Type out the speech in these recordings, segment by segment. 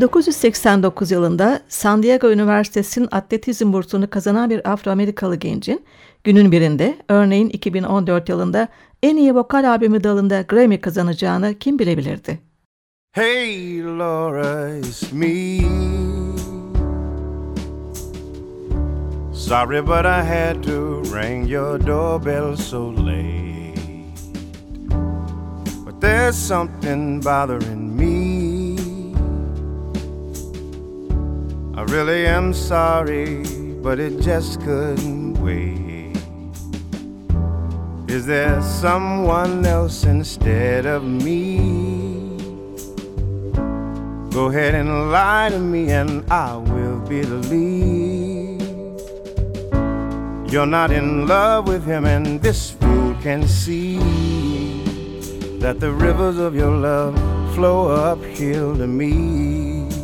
1989 yılında San Diego Üniversitesi'nin atletizm bursunu kazanan bir Afro-Amerikalı gencin günün birinde örneğin 2014 yılında en iyi vokal albümü dalında Grammy kazanacağını kim bilebilirdi? Hey Laura, it's me. Sorry, but I had to ring your doorbell so late. But there's something bothering me. I really am sorry, but it just couldn't wait. Is there someone else instead of me? Go ahead and lie to me, and I will believe you're not in love with him, and this fool can see that the rivers of your love flow uphill to me.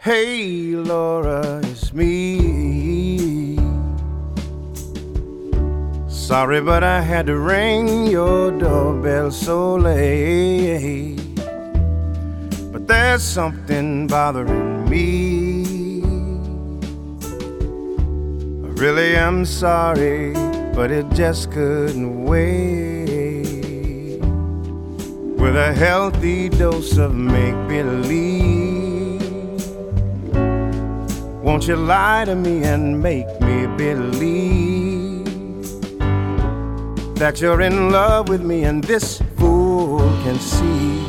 Hey, Laura, it's me. Sorry, but I had to ring your doorbell so late. But there's something bothering me. I really am sorry, but it just couldn't wait. With a healthy dose of make believe. Won't you lie to me and make me believe that you're in love with me and this fool can see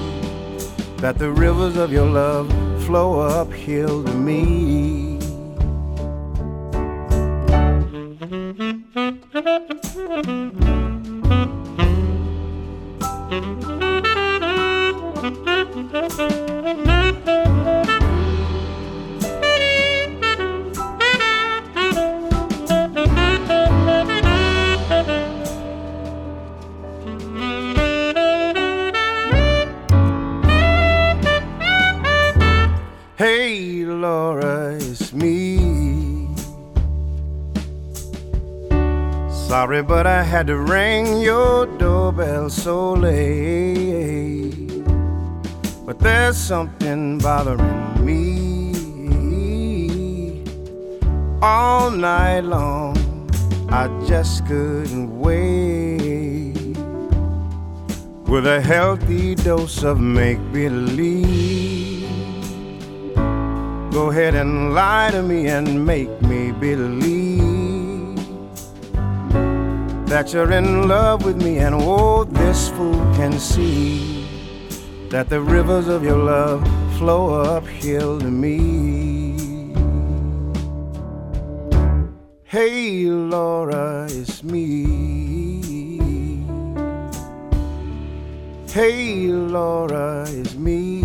that the rivers of your love flow uphill to me. Sorry, but I had to ring your doorbell so late. But there's something bothering me all night long. I just couldn't wait with a healthy dose of make believe. Go ahead and lie to me and make me believe that you're in love with me, and oh, this fool can see that the rivers of your love flow uphill to me. Hey, Laura, it's me. Hey, Laura, it's me.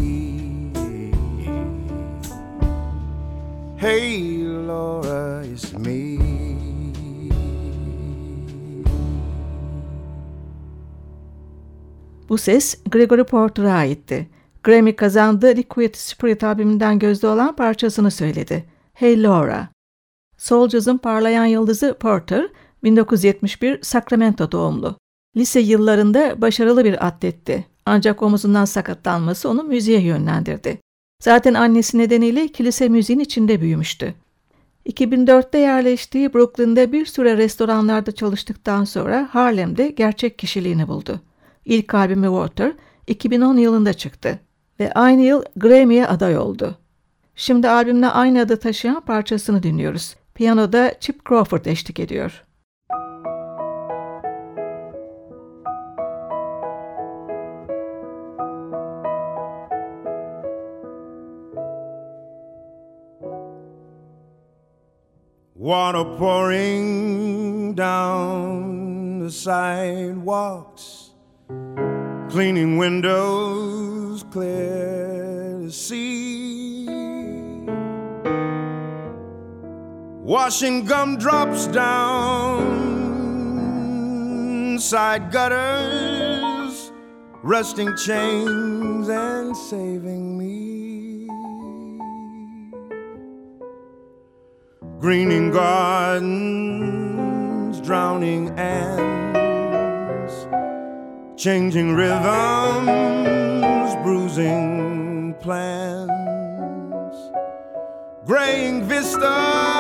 Hey, Laura, it's me. Bu ses Gregory Porter'a aitti. Grammy kazandığı Liquid Spirit albümünden gözde olan parçasını söyledi. Hey Laura. Soul Jazz'ın parlayan yıldızı Porter, 1971 Sacramento doğumlu. Lise yıllarında başarılı bir atletti. Ancak omuzundan sakatlanması onu müziğe yönlendirdi. Zaten annesi nedeniyle kilise müziğin içinde büyümüştü. 2004'te yerleştiği Brooklyn'de bir süre restoranlarda çalıştıktan sonra Harlem'de gerçek kişiliğini buldu. İlk albümü Water 2010 yılında çıktı ve aynı yıl Grammy'ye aday oldu. Şimdi albümle aynı adı taşıyan parçasını dinliyoruz. Piyanoda Chip Crawford eşlik ediyor. Water pouring down the sidewalks cleaning windows clear to see, washing gumdrops down side gutters, rusting chains and saving me. Greening gardens, drowning ants changing rhythms, bruising plans, graying vistas.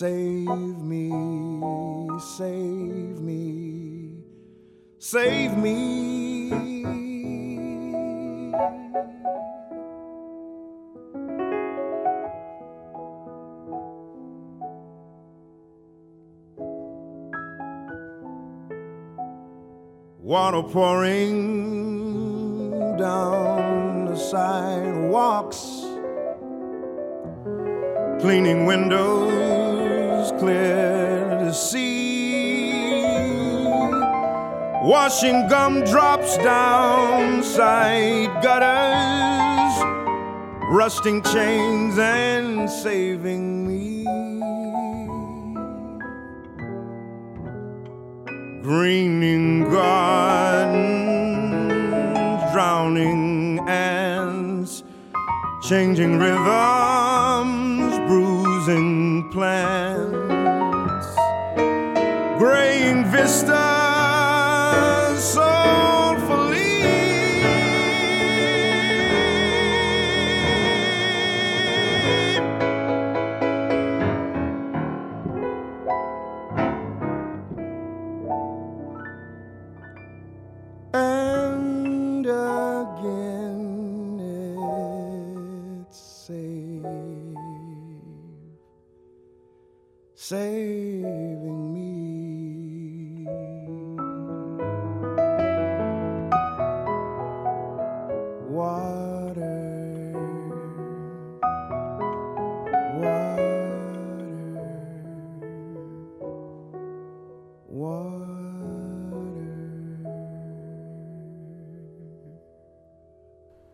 Save me. Save me, save me. Water pouring down sidewalks, cleaning windows clear to see washing gumdrops down side gutters, rusting chains and saving me. Greening gardens, drowning changing rhythms, bruising plants,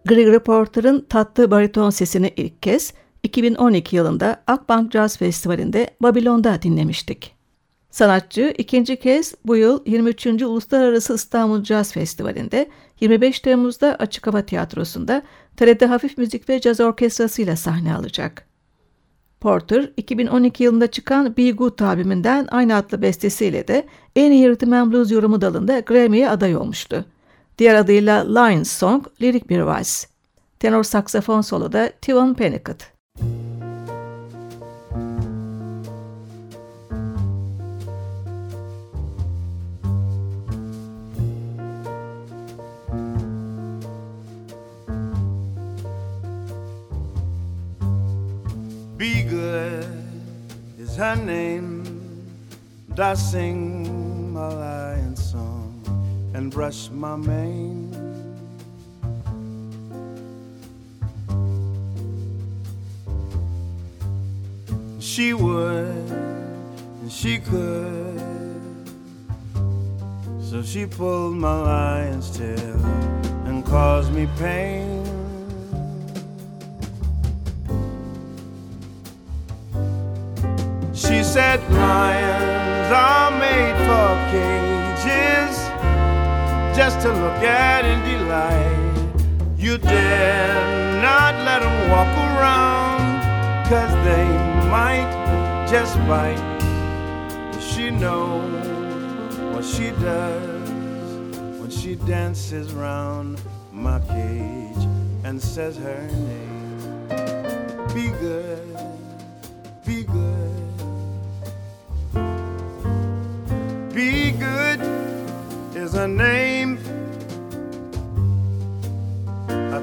Gregory Porter'ın tatlı bariton sesini ilk kez 2012 yılında Akbank Jazz Festivali'nde Babilon'da dinlemiştik. Sanatçı ikinci kez bu yıl 23. Uluslararası İstanbul Jazz Festivali'nde 25 Temmuz'da Açık Hava Tiyatrosu'nda TRT Hafif Müzik ve Caz Orkestrası ile sahne alacak. Porter, 2012 yılında çıkan Be Good albümünden aynı adlı bestesiyle de en iyi rhythm blues yorumu dalında Grammy'ye aday olmuştu. Diğer adıyla Lions Song, lirik bir vals. Tenor saksafon soloda Tivon Pennicott. Be good is her name. Does sing my lion song. And brush my mane. She would, and she could. So she pulled my lion's tail and caused me pain. She said, Lions are made for cages just to look at and delight. You dare not let them walk around, cause they might just bite. She knows what she does when she dances round my cage and says her name. Be good, be good, be good is her name.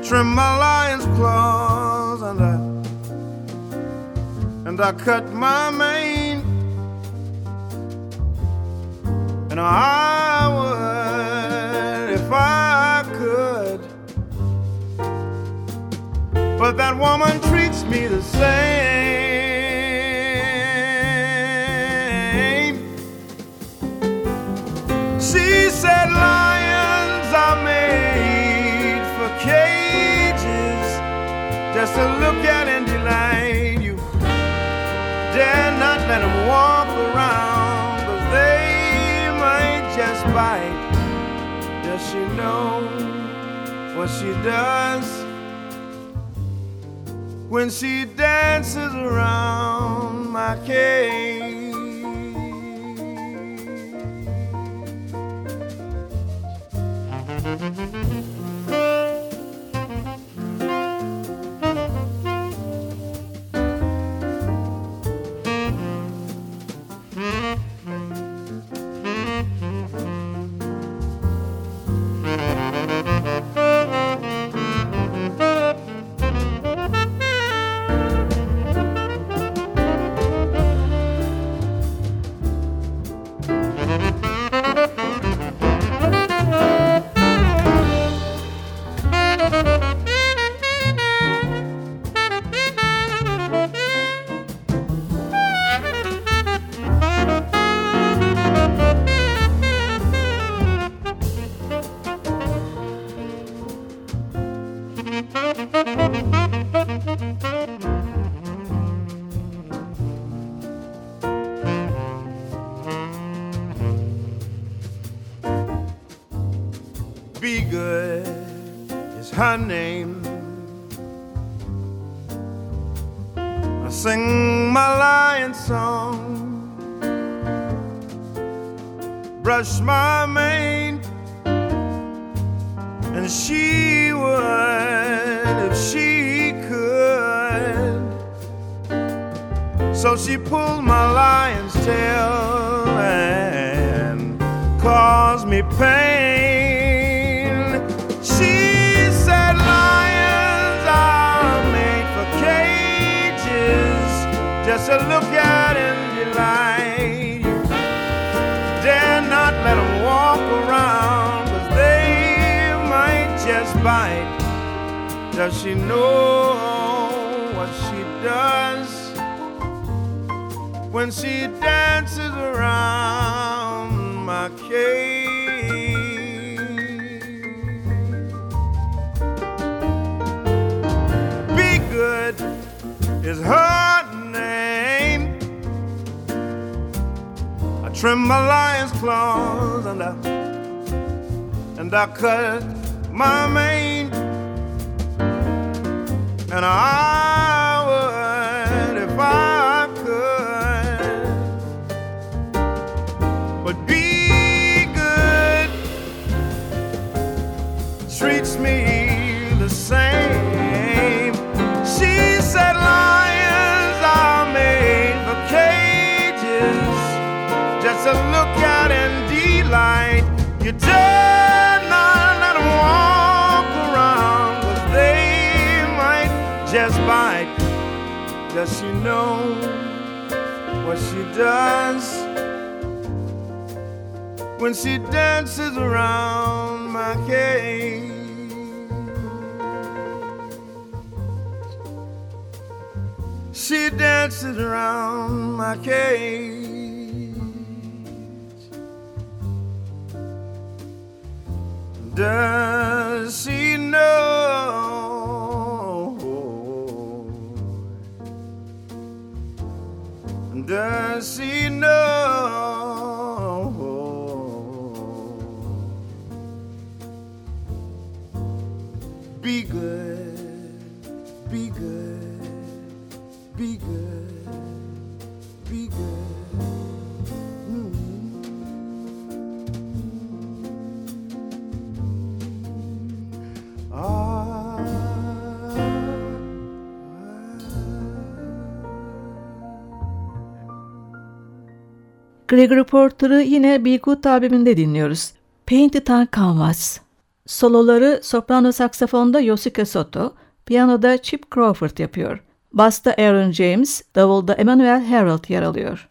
Trim my lion's claws and I and I cut my mane. And I would if I could. But that woman treats me the same. To look at and delight you. Dare not let them walk around, cause they might just bite. Does she know what she does? when she dances around my cage. Be tail and caused me pain. She said lions are made for cages just to look at and delight you. Dare not let them walk around, cause they might just bite. Does she know what she does when she dances around my cage? Be good is her name. I trim my lion's claws and I and I cut my mane and I just to look at and delight. You not let 'em walk around, they might just bite. Does she know what she does when she dances around my cage? She dances around my cage. Does she know? Does she know? Be good, Gregory Porter'ı yine Be Good albümünde dinliyoruz. Painted on Canvas. Soloları soprano saksafonda Yosuke Soto, piyanoda Chip Crawford yapıyor. Basta Aaron James, davulda Emmanuel Harold yer alıyor.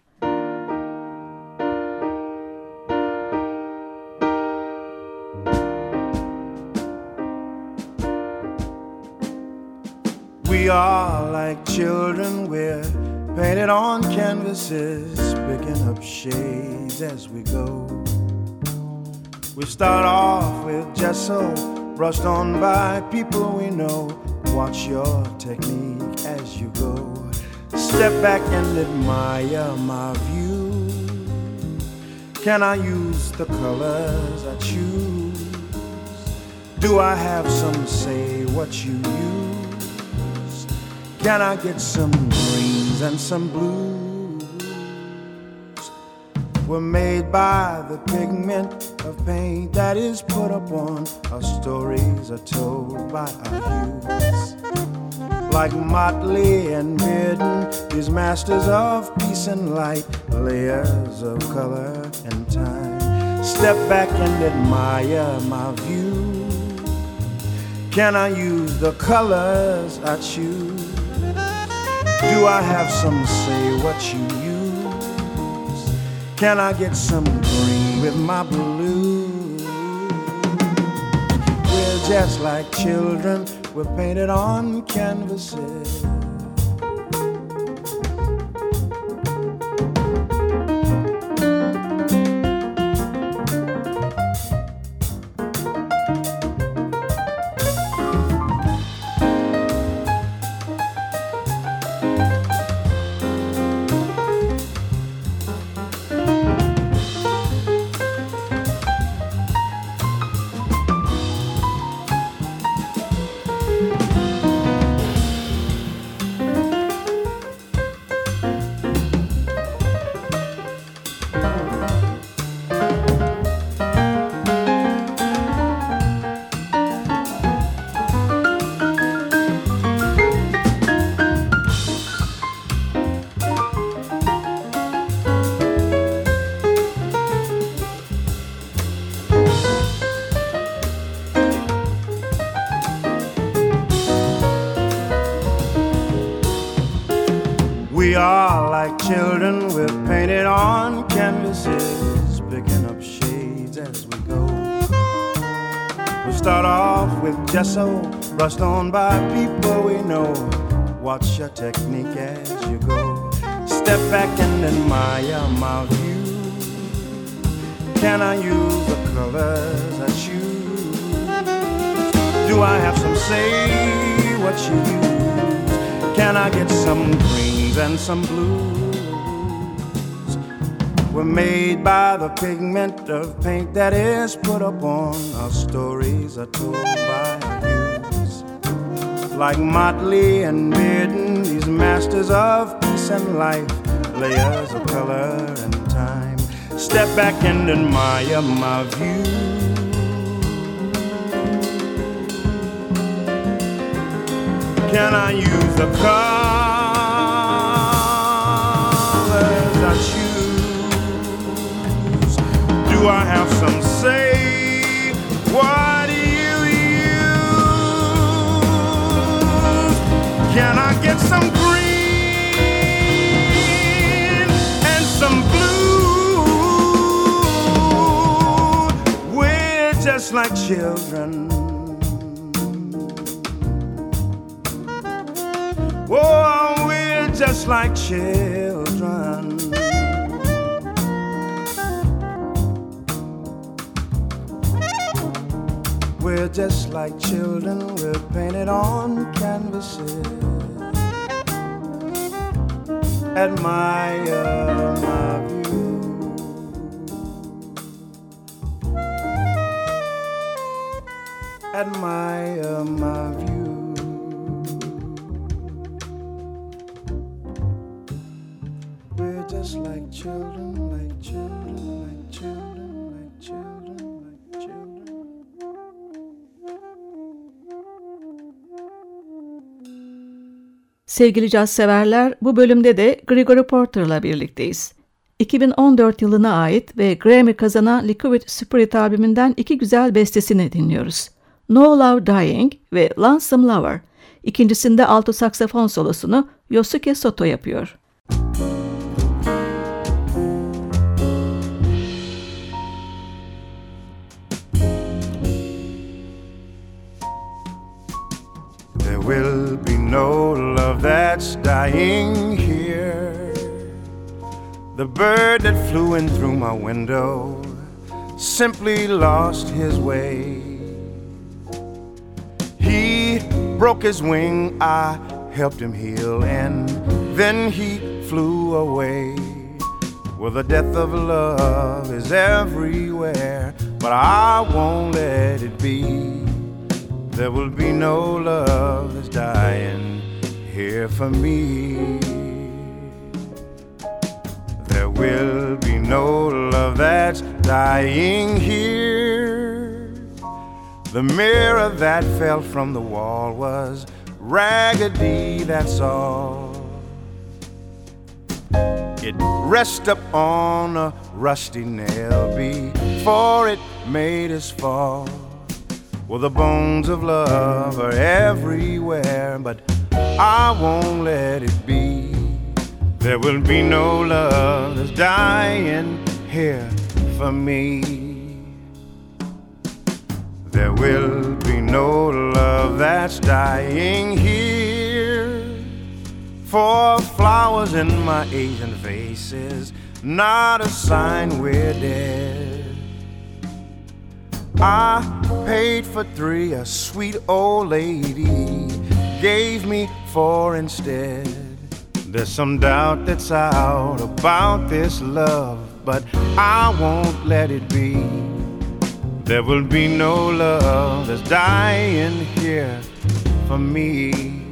We are like children, we're painted on canvases, picking up shades as we go. We start off with gesso, brushed on by people we know. Watch your technique as you go. Step back and admire my view. Can I use the colors I choose? Do I have some say what you use? Can I get some greens and some blues? We're made by the pigment of paint that is put upon our stories are told by our hues. Like Motley and Bearden, these masters of peace and light, layers of color and time. Step back and admire my view. Can I use the colors I choose? Do I have some say what you use? Can I get some green with my blue? We're just like children, we're painted on canvases. With gesso, brushed on by people we know. Watch your technique as you go. Step back and admire my view. Can I use the colors I choose? Do I have some say what you use? Can I get some greens and some blues? We're made by the pigment of paint that is put upon our stories are told by youths. Like Motley and Bearden, these masters of peace and life, layers of color and time. Step back and admire my view. Can I use the colors I have some say? What do you use? Can I get some green and some blue? We're just like children. Oh, we're just like children. We're just like children, we're painted on canvases. Admire my view. Admire my view. Sevgili caz severler, bu bölümde de Gregory Porter'la birlikteyiz. 2014 yılına ait ve Grammy kazanan Liquid Spirit albümünden iki güzel bestesini dinliyoruz. No Love Dying ve Lonesome Lover. İkincisinde alto saksafon solosunu Yosuke Soto yapıyor. Dying here. The bird that flew in through my window simply lost his way. He broke his wing, I helped him heal, and then he flew away. Well, the death of love is everywhere, but I won't let it be. There will be no love that's dying here for me. There will be no love that's dying here. The mirror that fell from the wall was raggedy, that's all. It rests up on a rusty nail before it made us fall. Well, the bones of love are everywhere, but I won't let it be. There will be no love that's dying here for me. There will be no love that's dying here. For flowers in my Asian faces, not a sign we're dead. I paid for three, a sweet old lady gave me four instead. There's some doubt that's out about this love, but I won't let it be. There will be no love that's dying here for me.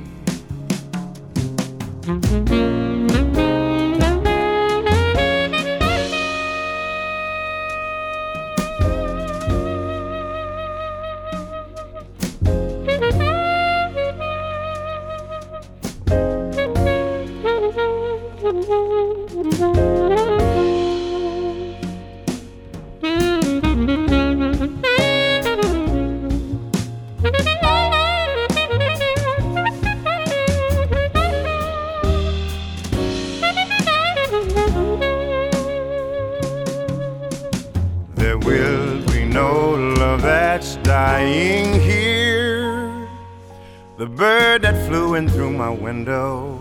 Through my window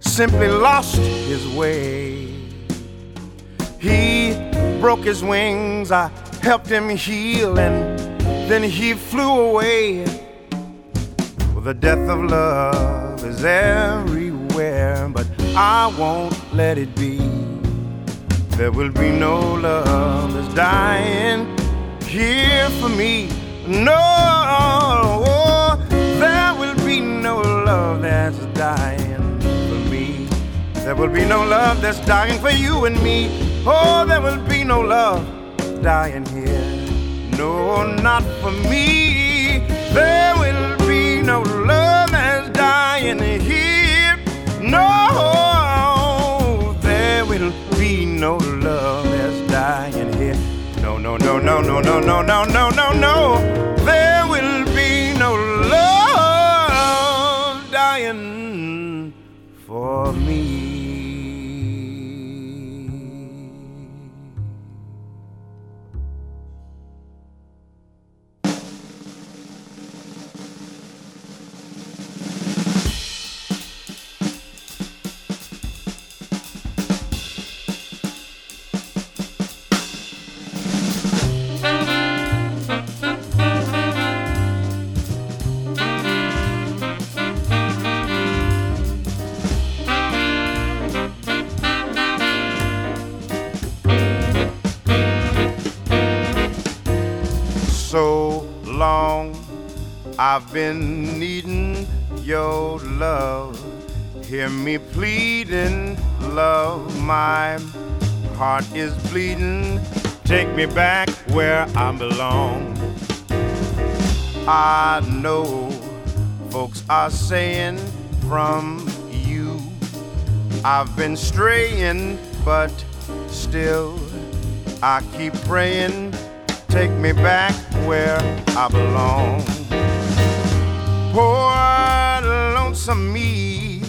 simply lost his way. He broke his wings, I helped him heal, and then he flew away. Well, the death of love is everywhere, but I won't let it be. There will be no love that's dying here for me. No, love that's dying for me. There will be no love that's dying for you and me. Oh, there will be no love dying here. No, not for me. There will be no love that's dying here. No, there will be no love that's dying here. No, no, no, no, no, no, no, no, no, no, no. For me. Been needing your love. Hear me pleading, love. My heart is bleeding. Take me back where I belong. I know folks are saying from you I've been straying but still I keep praying. Take me back where I belong. Poor lonesome me,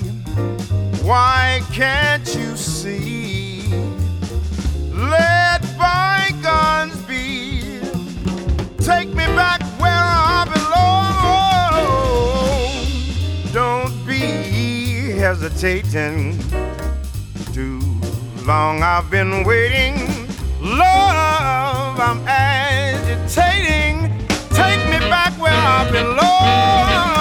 why can't you see? Let bygones be. Take me back where I belong. Don't be hesitating. Too long I've been waiting. Love, I'm agitating. Take me back where I belong.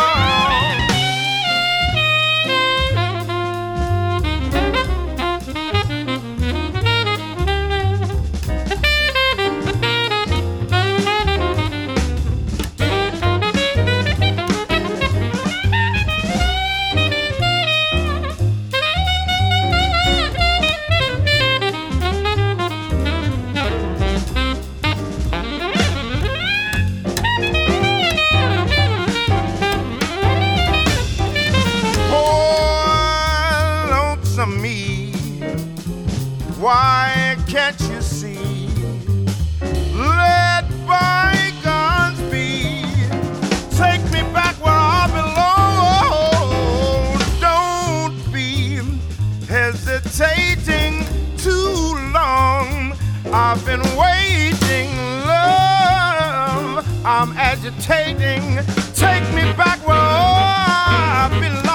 hesitating too long. I've been waiting, love. I'm agitating. Take me back where I've been.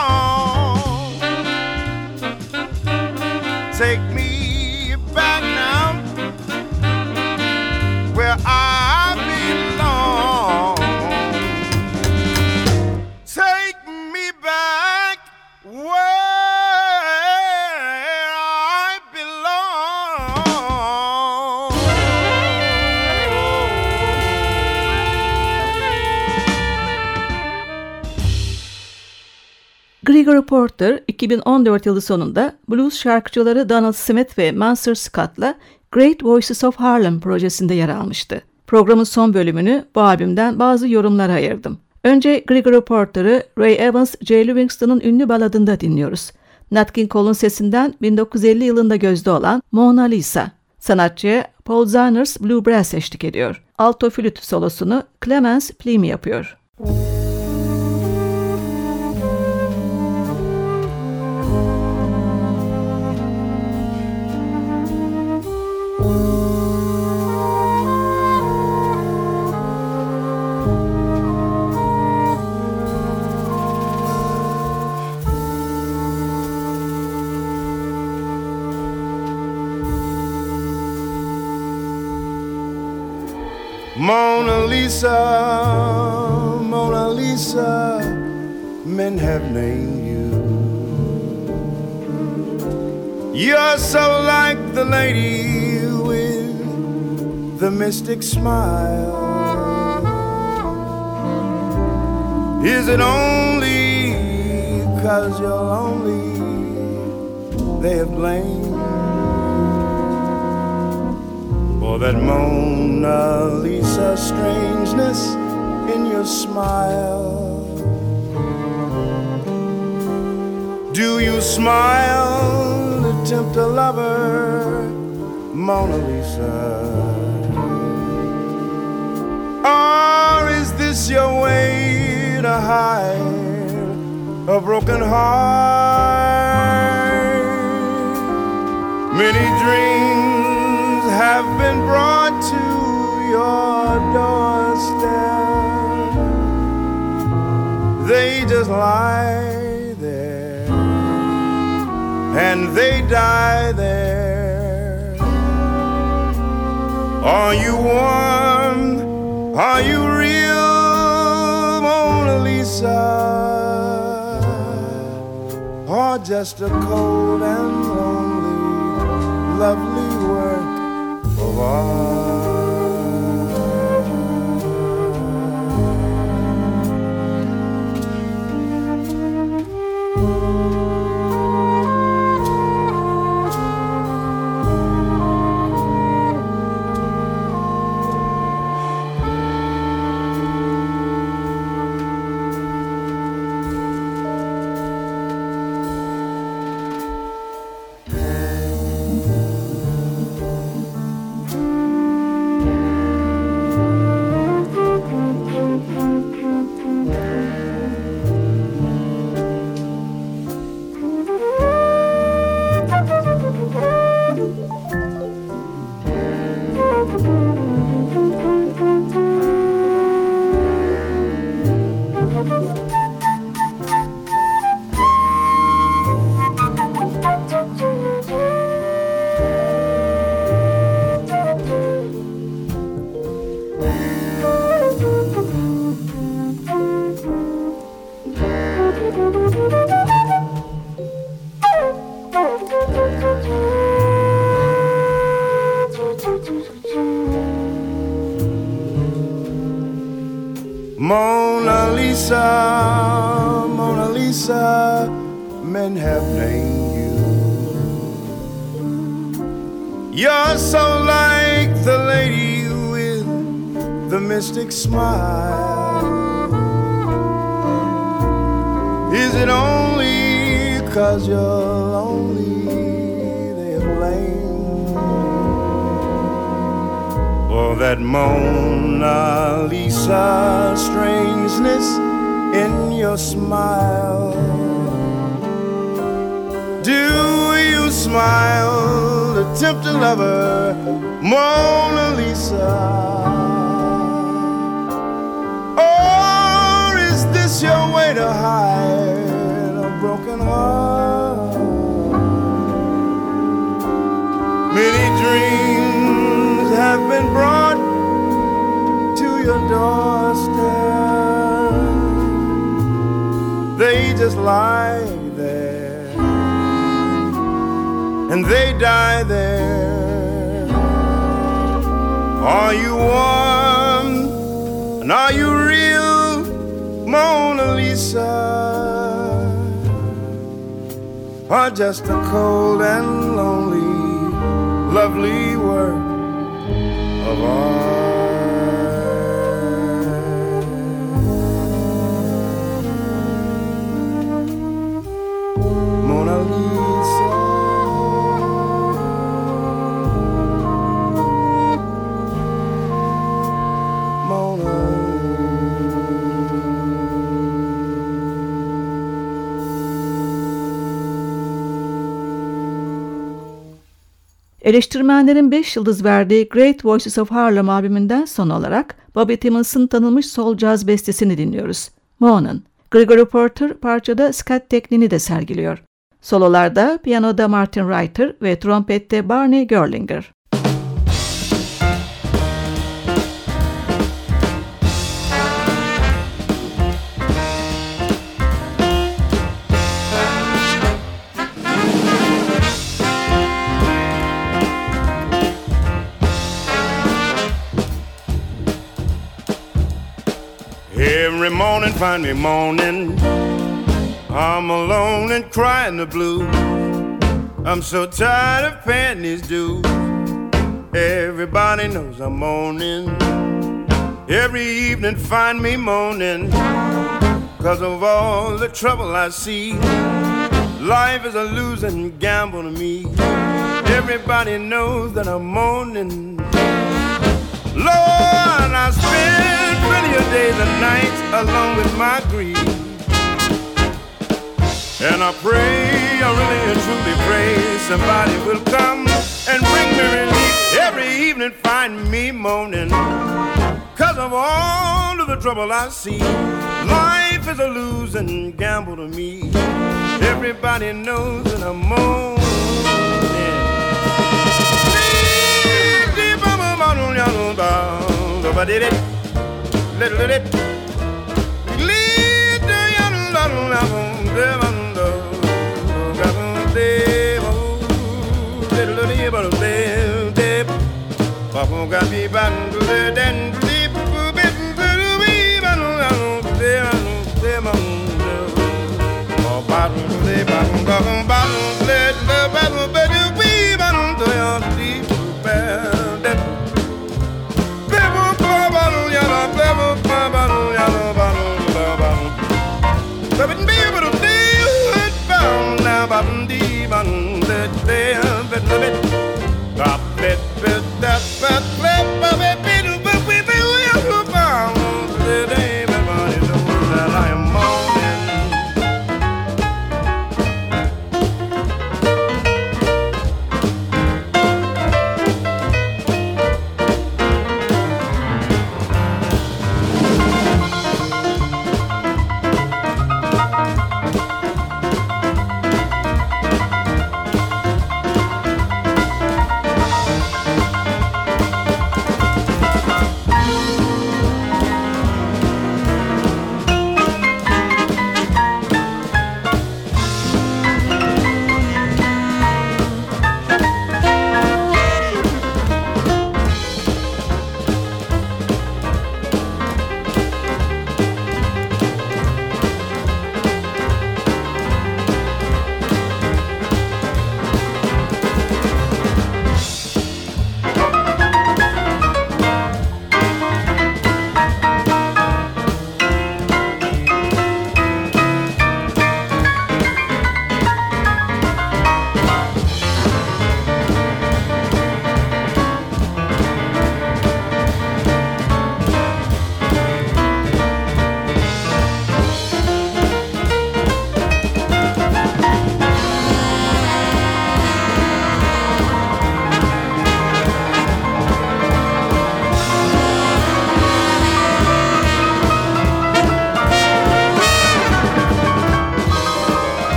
Gregory Porter 2014 yılı sonunda blues şarkıcıları Donald Smith ve Mansur Scott'la Great Voices of Harlem projesinde yer almıştı. Programın son bölümünü bu albümden bazı yorumlara ayırdım. Önce Gregory Porter'ı Ray Evans, J. Livingston'ın ünlü baladında dinliyoruz. Nat King Cole'un sesinden 1950 yılında gözde olan Mona Lisa. Sanatçıya Paul Zanners Blue Brass eşlik ediyor. Alto flüt solosunu Clemens Plimy yapıyor. Müzik men have named you. You're so like the lady with the mystic smile. Is it only cause you're lonely they have blamed? For that Mona Lisa strangeness in your smile. Do you smile to tempt a lover, Mona Lisa? Or is this your way to hide a broken heart? Many dreams and they die there. Are you warm? Are you real, Mona Lisa? Or just a cold and lonely, lovely work? Love. Mona broken heart? Many dreams have been brought to your doorstep. They just lie there and they die there. Are you warm and are you real, Mona Lisa? Or just a cold and lonely, lovely work of art? Eleştirmenlerin 5 yıldız verdiği Great Voices of Harlem albümünden son olarak Bobby Timmons'ın tanınmış sol caz bestesini dinliyoruz. Moan'ın. Gregory Porter parçada scat tekniğini de sergiliyor. Sololarda piyanoda Martin Reiter ve trompette Barney Gerlinger. Every morning find me moaning. I'm alone and crying the blues. I'm so tired of paying these dues. Everybody knows I'm moaning. Every evening find me moaning. Cause of all the trouble I see. Life is a losing gamble to me. Everybody knows that I'm moaning. Lord, I spend days and nights along with my grief. And I pray, I really and truly pray, somebody will come and bring me relief every evening, find me moaning. Cause of all of the trouble I see, life is a losing gamble to me. Everybody knows that I'm moaning. Moaning, Bottle, bottle, bottle, bottle, bottle,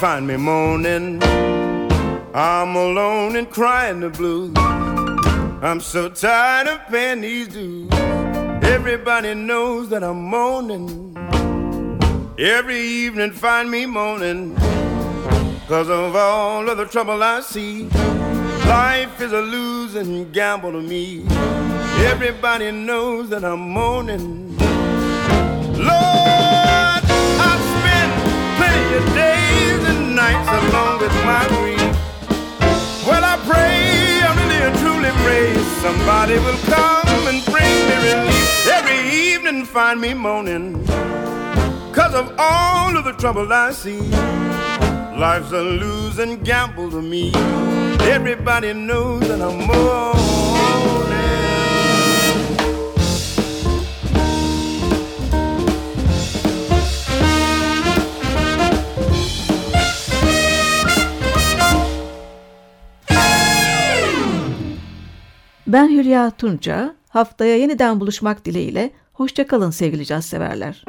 find me moaning. I'm alone and crying the blues. I'm so tired of paying these dues. Everybody knows that I'm moaning. Every evening find me moaning. Cause of all of the trouble I see. Life is a losing gamble to me. Everybody knows that I'm moaning. Lord, I've spent plenty of days nights along with my grief. Well, I pray, I really and truly pray somebody will come and bring me relief. Every evening find me moaning. Cause of all of the trouble I see. Life's a losing gamble to me. Everybody knows that I'm moaning. Ben Hülya Tunca. Haftaya yeniden buluşmak dileğiyle. Hoşçakalın sevgili caz severler.